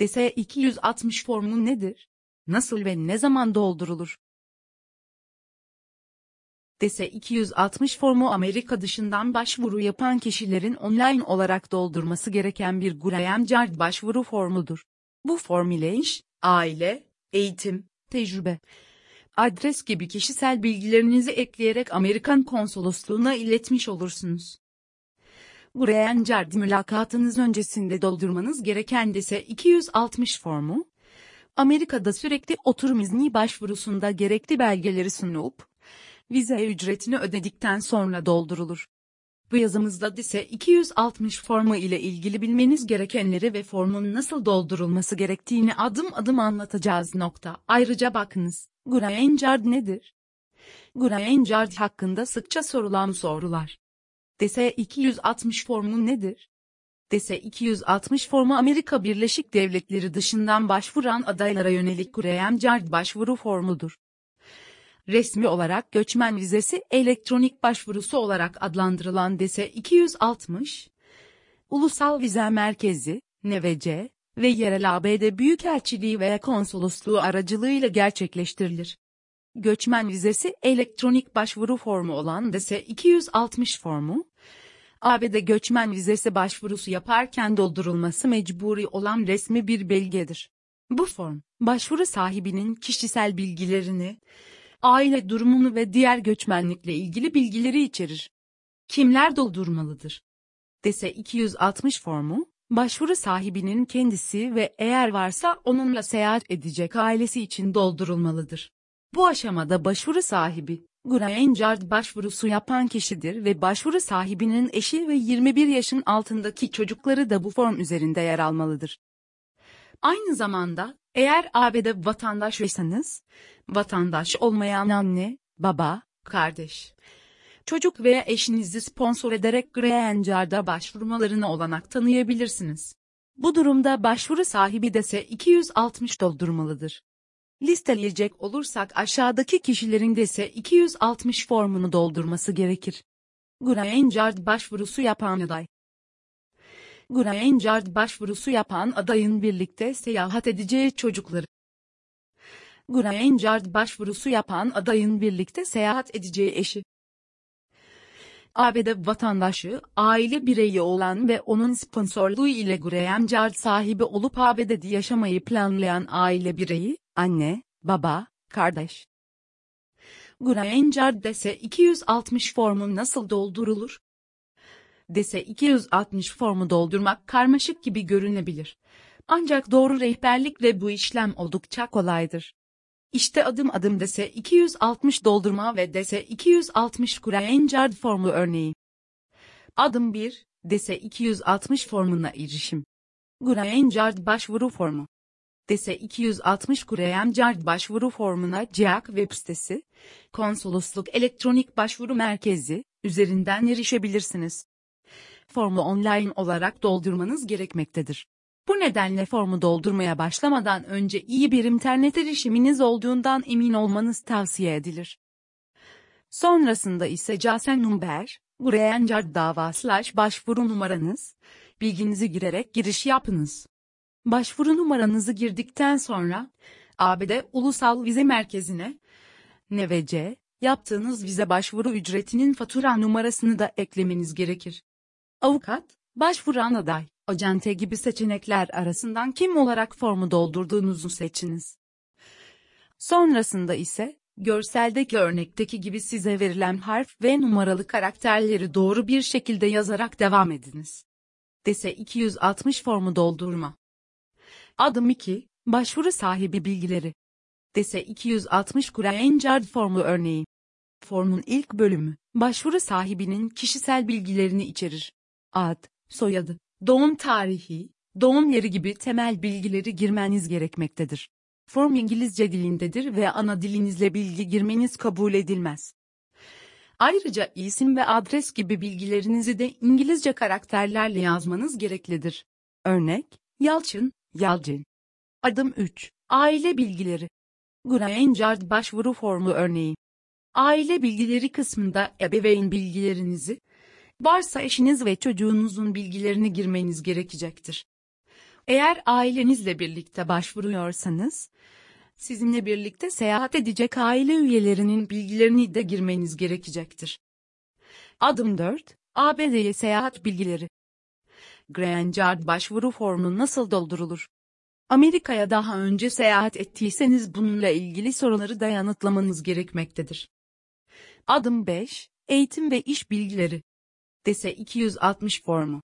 DS-260 formu nedir? Nasıl ve ne zaman doldurulur? DS-260 formu Amerika dışından başvuru yapan kişilerin online olarak doldurması gereken bir Graham Card başvuru formudur. Bu form ile iş, aile, eğitim, tecrübe, adres gibi kişisel bilgilerinizi ekleyerek Amerikan konsolosluğuna iletmiş olursunuz. Graham Card mülakatınız öncesinde doldurmanız gereken dese 260 formu, Amerika'da sürekli oturum izni başvurusunda gerekli belgeleri sunup, vize ücretini ödedikten sonra doldurulur. Bu yazımızda ise 260 formu ile ilgili bilmeniz gerekenleri ve formun nasıl doldurulması gerektiğini adım adım anlatacağız. Nokta. Ayrıca bakınız, Green Card nedir? Green Card hakkında sıkça sorulan sorular. DS 260 formu nedir? DS 260 formu Amerika Birleşik Devletleri dışından başvuran adaylara yönelik Graham Card başvuru formudur. Resmi olarak göçmen vizesi elektronik başvurusu olarak adlandırılan DS 260, Ulusal Vize Merkezi, NVC ve yerel ABD Büyükelçiliği veya konsolosluğu aracılığıyla gerçekleştirilir. Göçmen vizesi elektronik başvuru formu olan DS 260 formu, ABD göçmen vizesi başvurusu yaparken doldurulması mecburi olan resmi bir belgedir. Bu form, başvuru sahibinin kişisel bilgilerini, aile durumunu ve diğer göçmenlikle ilgili bilgileri içerir. Kimler doldurmalıdır? Dese 260 formu, başvuru sahibinin kendisi ve eğer varsa onunla seyahat edecek ailesi için doldurulmalıdır. Bu aşamada başvuru sahibi, Card başvurusu yapan kişidir ve başvuru sahibinin eşi ve 21 yaşın altındaki çocukları da bu form üzerinde yer almalıdır. Aynı zamanda, eğer ABD vatandaşıysanız, vatandaş olmayan anne, baba, kardeş, çocuk veya eşinizi sponsor ederek Green Card'a başvurmalarına olanak tanıyabilirsiniz. Bu durumda başvuru sahibi de ise 260 doldurmalıdır. Listeleyecek olursak aşağıdaki kişilerin de ise 260 formunu doldurması gerekir. Green Card başvurusu yapan aday. Green Card başvurusu yapan adayın birlikte seyahat edeceği çocukları. Green Card başvurusu yapan adayın birlikte seyahat edeceği eşi. ABD vatandaşı, aile bireyi olan ve onun sponsorluğu ile Graham Card sahibi olup ABD'de yaşamayı planlayan aile bireyi, anne, baba, kardeş. Graham Card dese 260 formu nasıl doldurulur? Dese 260 formu doldurmak karmaşık gibi görünebilir. Ancak doğru rehberlikle bu işlem oldukça kolaydır. İşte adım adım dese 260 doldurma ve dese 260 Graham Card formu örneği. Adım 1, dese 260 formuna erişim. Graham Card başvuru formu. Dese 260 Graham Card başvuru formuna CİAK web sitesi, Konsolosluk Elektronik Başvuru Merkezi, üzerinden erişebilirsiniz. Formu online olarak doldurmanız gerekmektedir. Bu nedenle formu doldurmaya başlamadan önce iyi bir internet erişiminiz olduğundan emin olmanız tavsiye edilir. Sonrasında ise Casen Number, Graham Card dava slash başvuru numaranız, bilginizi girerek giriş yapınız. Başvuru numaranızı girdikten sonra, ABD Ulusal Vize Merkezi'ne, NVC, yaptığınız vize başvuru ücretinin fatura numarasını da eklemeniz gerekir. Avukat, başvuran aday, acente gibi seçenekler arasından kim olarak formu doldurduğunuzu seçiniz. Sonrasında ise, görseldeki örnekteki gibi size verilen harf ve numaralı karakterleri doğru bir şekilde yazarak devam ediniz. Dese 260 formu doldurma. Adım 2, başvuru sahibi bilgileri. Dese 260 Green Card formu örneği. Formun ilk bölümü, başvuru sahibinin kişisel bilgilerini içerir. Ad, soyadı, doğum tarihi, doğum yeri gibi temel bilgileri girmeniz gerekmektedir. Form İngilizce dilindedir ve ana dilinizle bilgi girmeniz kabul edilmez. Ayrıca isim ve adres gibi bilgilerinizi de İngilizce karakterlerle yazmanız gereklidir. Örnek, Yalçın, Yalcin. Adım 3. Aile bilgileri. Green Card başvuru formu örneği. Aile bilgileri kısmında ebeveyn bilgilerinizi, varsa eşiniz ve çocuğunuzun bilgilerini girmeniz gerekecektir. Eğer ailenizle birlikte başvuruyorsanız, sizinle birlikte seyahat edecek aile üyelerinin bilgilerini de girmeniz gerekecektir. Adım 4. ABD'ye seyahat bilgileri. Green Card başvuru formu nasıl doldurulur? Amerika'ya daha önce seyahat ettiyseniz bununla ilgili soruları da yanıtlamanız gerekmektedir. Adım 5. Eğitim ve iş bilgileri. DESE 260 formu.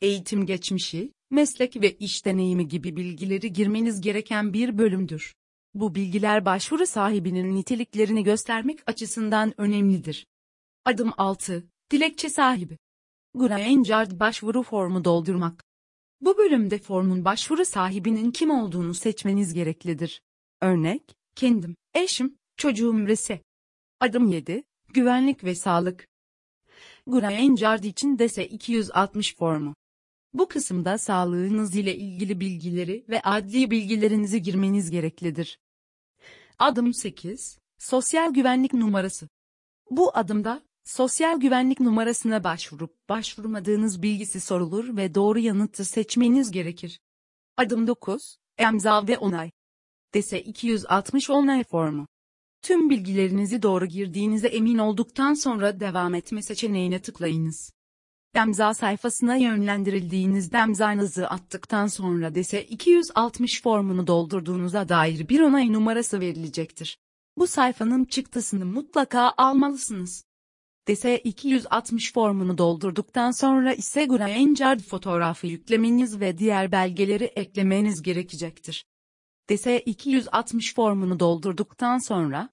Eğitim geçmişi, meslek ve iş deneyimi gibi bilgileri girmeniz gereken bir bölümdür. Bu bilgiler başvuru sahibinin niteliklerini göstermek açısından önemlidir. Adım 6. Dilekçe sahibi. Green Card başvuru formu doldurmak. Bu bölümde formun başvuru sahibinin kim olduğunu seçmeniz gereklidir. Örnek, kendim, eşim, çocuğum rese. Adım 7. Güvenlik ve sağlık. Card için DESE 260 formu. Bu kısımda sağlığınız ile ilgili bilgileri ve adli bilgilerinizi girmeniz gereklidir. Adım 8. Sosyal güvenlik numarası. Bu adımda, sosyal güvenlik numarasına başvurup başvurmadığınız bilgisi sorulur ve doğru yanıtı seçmeniz gerekir. Adım 9. Emza ve onay. DESE 260 onay formu. Tüm bilgilerinizi doğru girdiğinize emin olduktan sonra devam etme seçeneğine tıklayınız. Demza sayfasına yönlendirildiğinizde emzanızı attıktan sonra DESE 260 formunu doldurduğunuza dair bir onay numarası verilecektir. Bu sayfanın çıktısını mutlaka almalısınız. DESE 260 formunu doldurduktan sonra ise Green fotoğrafı yüklemeniz ve diğer belgeleri eklemeniz gerekecektir. DESE 260 formunu doldurduktan sonra,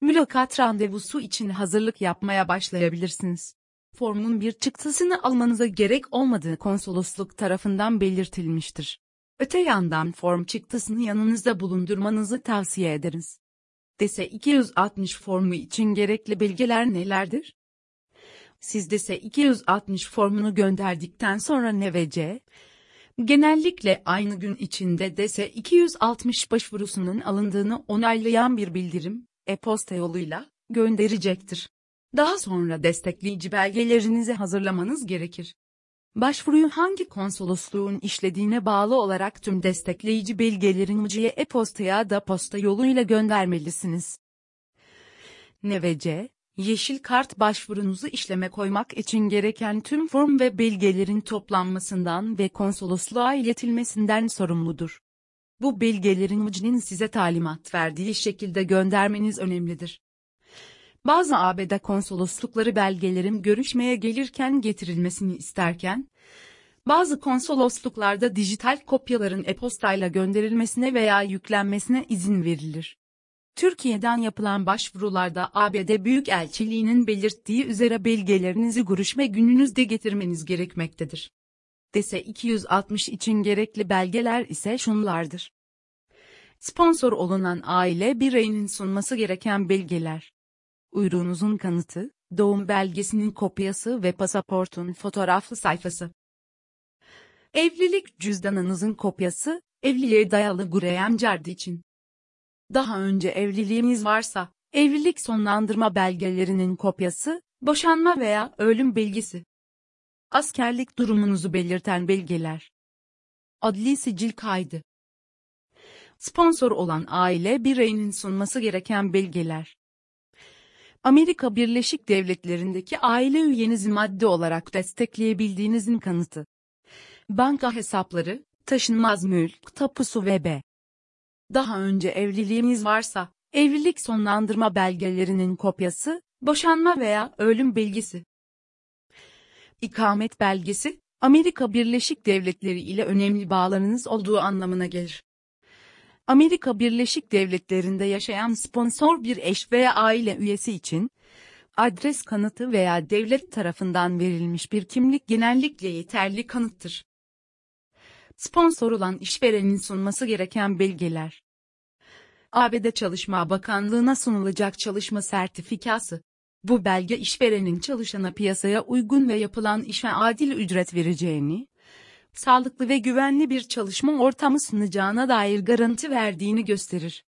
mülakat randevusu için hazırlık yapmaya başlayabilirsiniz. Formun bir çıktısını almanıza gerek olmadığı konsolosluk tarafından belirtilmiştir. Öte yandan form çıktısını yanınızda bulundurmanızı tavsiye ederiz. DESE 260 formu için gerekli belgeler nelerdir? Siz DESE 260 formunu gönderdikten sonra NVC, genellikle aynı gün içinde DESE 260 başvurusunun alındığını onaylayan bir bildirim, e-posta yoluyla, gönderecektir. Daha sonra destekleyici belgelerinizi hazırlamanız gerekir. Başvuruyu hangi konsolosluğun işlediğine bağlı olarak tüm destekleyici belgelerin MC'ye e-postaya da posta yoluyla göndermelisiniz. NVC, Yeşil Kart başvurunuzu işleme koymak için gereken tüm form ve belgelerin toplanmasından ve konsolosluğa iletilmesinden sorumludur. Bu belgelerin MC'nin size talimat verdiği şekilde göndermeniz önemlidir. Bazı ABD konsoloslukları belgelerin görüşmeye gelirken getirilmesini isterken, bazı konsolosluklarda dijital kopyaların e-postayla gönderilmesine veya yüklenmesine izin verilir. Türkiye'den yapılan başvurularda ABD Büyükelçiliği'nin belirttiği üzere belgelerinizi görüşme gününüzde getirmeniz gerekmektedir. DESE 260 için gerekli belgeler ise şunlardır. Sponsor olunan aile bireyinin sunması gereken belgeler. Uyruğunuzun kanıtı, doğum belgesinin kopyası ve pasaportun fotoğraflı sayfası. Evlilik cüzdanınızın kopyası, evliliğe dayalı Graham Card için. Daha önce evliliğiniz varsa, evlilik sonlandırma belgelerinin kopyası, boşanma veya ölüm belgesi. Askerlik durumunuzu belirten belgeler. Adli sicil kaydı. Sponsor olan aile bireyinin sunması gereken belgeler. Amerika Birleşik Devletleri'ndeki aile üyenizi maddi olarak destekleyebildiğinizin kanıtı. Banka hesapları, taşınmaz mülk tapusu ve b. Daha önce evliliğiniz varsa, evlilik sonlandırma belgelerinin kopyası, boşanma veya ölüm belgesi. İkamet belgesi, Amerika Birleşik Devletleri ile önemli bağlarınız olduğu anlamına gelir. Amerika Birleşik Devletleri'nde yaşayan sponsor bir eş veya aile üyesi için, adres kanıtı veya devlet tarafından verilmiş bir kimlik genellikle yeterli kanıttır. Sponsor olan işverenin sunması gereken belgeler. ABD Çalışma Bakanlığı'na sunulacak çalışma sertifikası. Bu belge işverenin çalışana piyasaya uygun ve yapılan işe adil ücret vereceğini, sağlıklı ve güvenli bir çalışma ortamı sunacağına dair garanti verdiğini gösterir.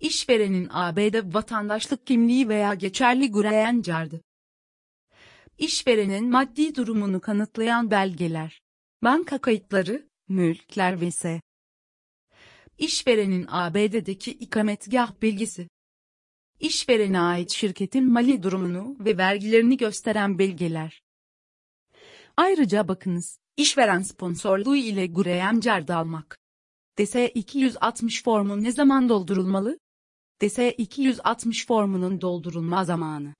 İşverenin ABD vatandaşlık kimliği veya geçerli Green Card'ı. İşverenin maddi durumunu kanıtlayan belgeler. Banka kayıtları, mülkler vs. İşverenin ABD'deki ikametgah bilgisi. İşverene ait şirketin mali durumunu ve vergilerini gösteren belgeler. Ayrıca bakınız, işveren sponsorluğu ile Graham Card almak. DS 260 formu ne zaman doldurulmalı? DS 260 formunun doldurulma zamanı.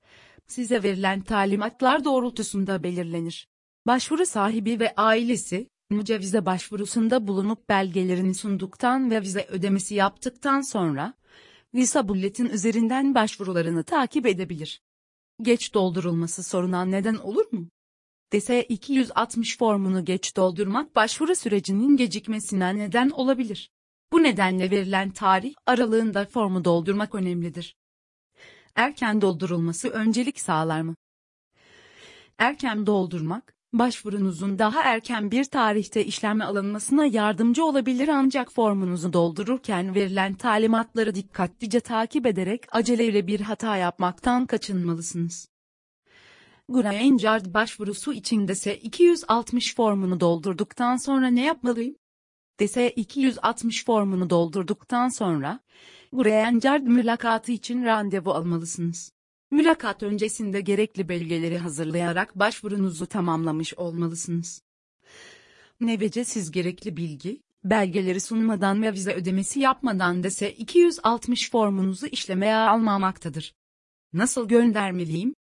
Size verilen talimatlar doğrultusunda belirlenir. Başvuru sahibi ve ailesi, mücevize başvurusunda bulunup belgelerini sunduktan ve vize ödemesi yaptıktan sonra, Visa Bulletin üzerinden başvurularını takip edebilir. Geç doldurulması soruna neden olur mu? DS 260 formunu geç doldurmak başvuru sürecinin gecikmesine neden olabilir. Bu nedenle verilen tarih aralığında formu doldurmak önemlidir. Erken doldurulması öncelik sağlar mı? Erken doldurmak, başvurunuzun daha erken bir tarihte işleme alınmasına yardımcı olabilir ancak formunuzu doldururken verilen talimatları dikkatlice takip ederek aceleyle bir hata yapmaktan kaçınmalısınız. Granger başvurusu için DSE 260 formunu doldurduktan sonra ne yapmalıyım? DSE 260 formunu doldurduktan sonra, Granger mülakatı için randevu almalısınız. Mülakat öncesinde gerekli belgeleri hazırlayarak başvurunuzu tamamlamış olmalısınız. Nevece siz gerekli bilgi, belgeleri sunmadan ve vize ödemesi yapmadan DSE 260 formunuzu işlemeye almamaktadır. Nasıl göndermeliyim?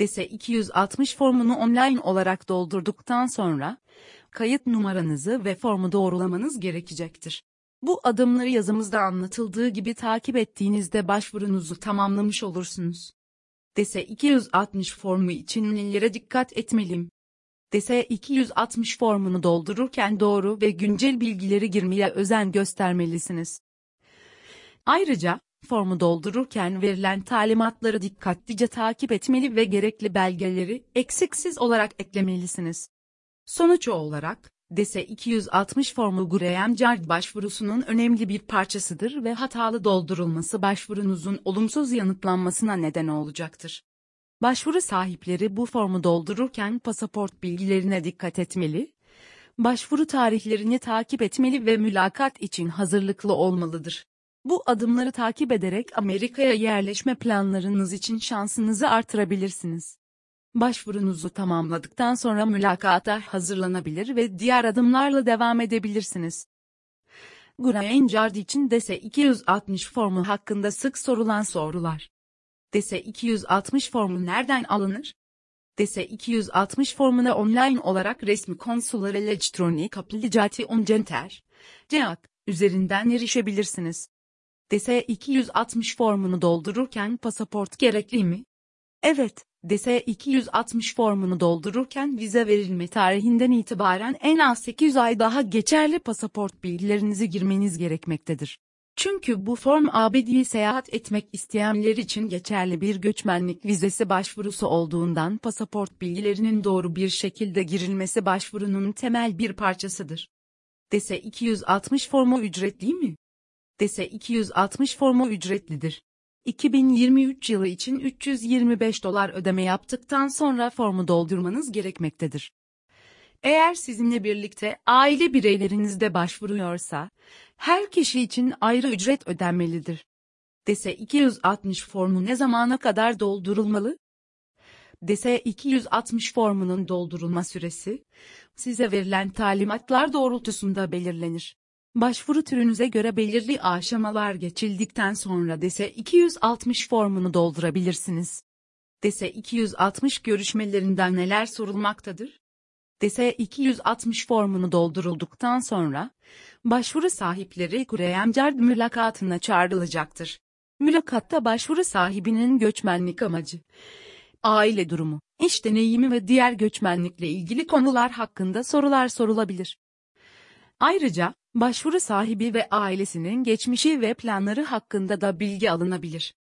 DSE 260 formunu online olarak doldurduktan sonra, kayıt numaranızı ve formu doğrulamanız gerekecektir. Bu adımları yazımızda anlatıldığı gibi takip ettiğinizde başvurunuzu tamamlamış olursunuz. DSE 260 formu için nelere dikkat etmeliyim? DSE 260 formunu doldururken doğru ve güncel bilgileri girmeye özen göstermelisiniz. Ayrıca, formu doldururken verilen talimatları dikkatlice takip etmeli ve gerekli belgeleri eksiksiz olarak eklemelisiniz. Sonuç olarak, DSE 260 formu Graham Card başvurusunun önemli bir parçasıdır ve hatalı doldurulması başvurunuzun olumsuz yanıtlanmasına neden olacaktır. Başvuru sahipleri bu formu doldururken pasaport bilgilerine dikkat etmeli, başvuru tarihlerini takip etmeli ve mülakat için hazırlıklı olmalıdır. Bu adımları takip ederek Amerika'ya yerleşme planlarınız için şansınızı artırabilirsiniz. Başvurunuzu tamamladıktan sonra mülakata hazırlanabilir ve diğer adımlarla devam edebilirsiniz. Card için DSE 260 formu hakkında sık sorulan sorular. DSE 260 formu nereden alınır? DSE 260 formuna online olarak resmi konsular elektronik aplikasyon center, CEAK, üzerinden erişebilirsiniz. DSE 260 formunu doldururken pasaport gerekli mi? Evet, DSE 260 formunu doldururken vize verilme tarihinden itibaren en az 800 ay daha geçerli pasaport bilgilerinizi girmeniz gerekmektedir. Çünkü bu form ABD'ye seyahat etmek isteyenler için geçerli bir göçmenlik vizesi başvurusu olduğundan pasaport bilgilerinin doğru bir şekilde girilmesi başvurunun temel bir parçasıdır. DSE 260 formu ücretli mi? DSE 260 formu ücretlidir. 2023 yılı için 325 dolar ödeme yaptıktan sonra formu doldurmanız gerekmektedir. Eğer sizinle birlikte aile bireyleriniz de başvuruyorsa, her kişi için ayrı ücret ödenmelidir. DSE 260 formu ne zamana kadar doldurulmalı? DSE 260 formunun doldurulma süresi, size verilen talimatlar doğrultusunda belirlenir. Başvuru türünüze göre belirli aşamalar geçildikten sonra DSE 260 formunu doldurabilirsiniz. DSE 260 görüşmelerinden neler sorulmaktadır? DSE 260 formunu doldurulduktan sonra, başvuru sahipleri Kureyemcar mülakatına çağrılacaktır. Mülakatta başvuru sahibinin göçmenlik amacı, aile durumu, iş deneyimi ve diğer göçmenlikle ilgili konular hakkında sorular sorulabilir. Ayrıca, başvuru sahibi ve ailesinin geçmişi ve planları hakkında da bilgi alınabilir.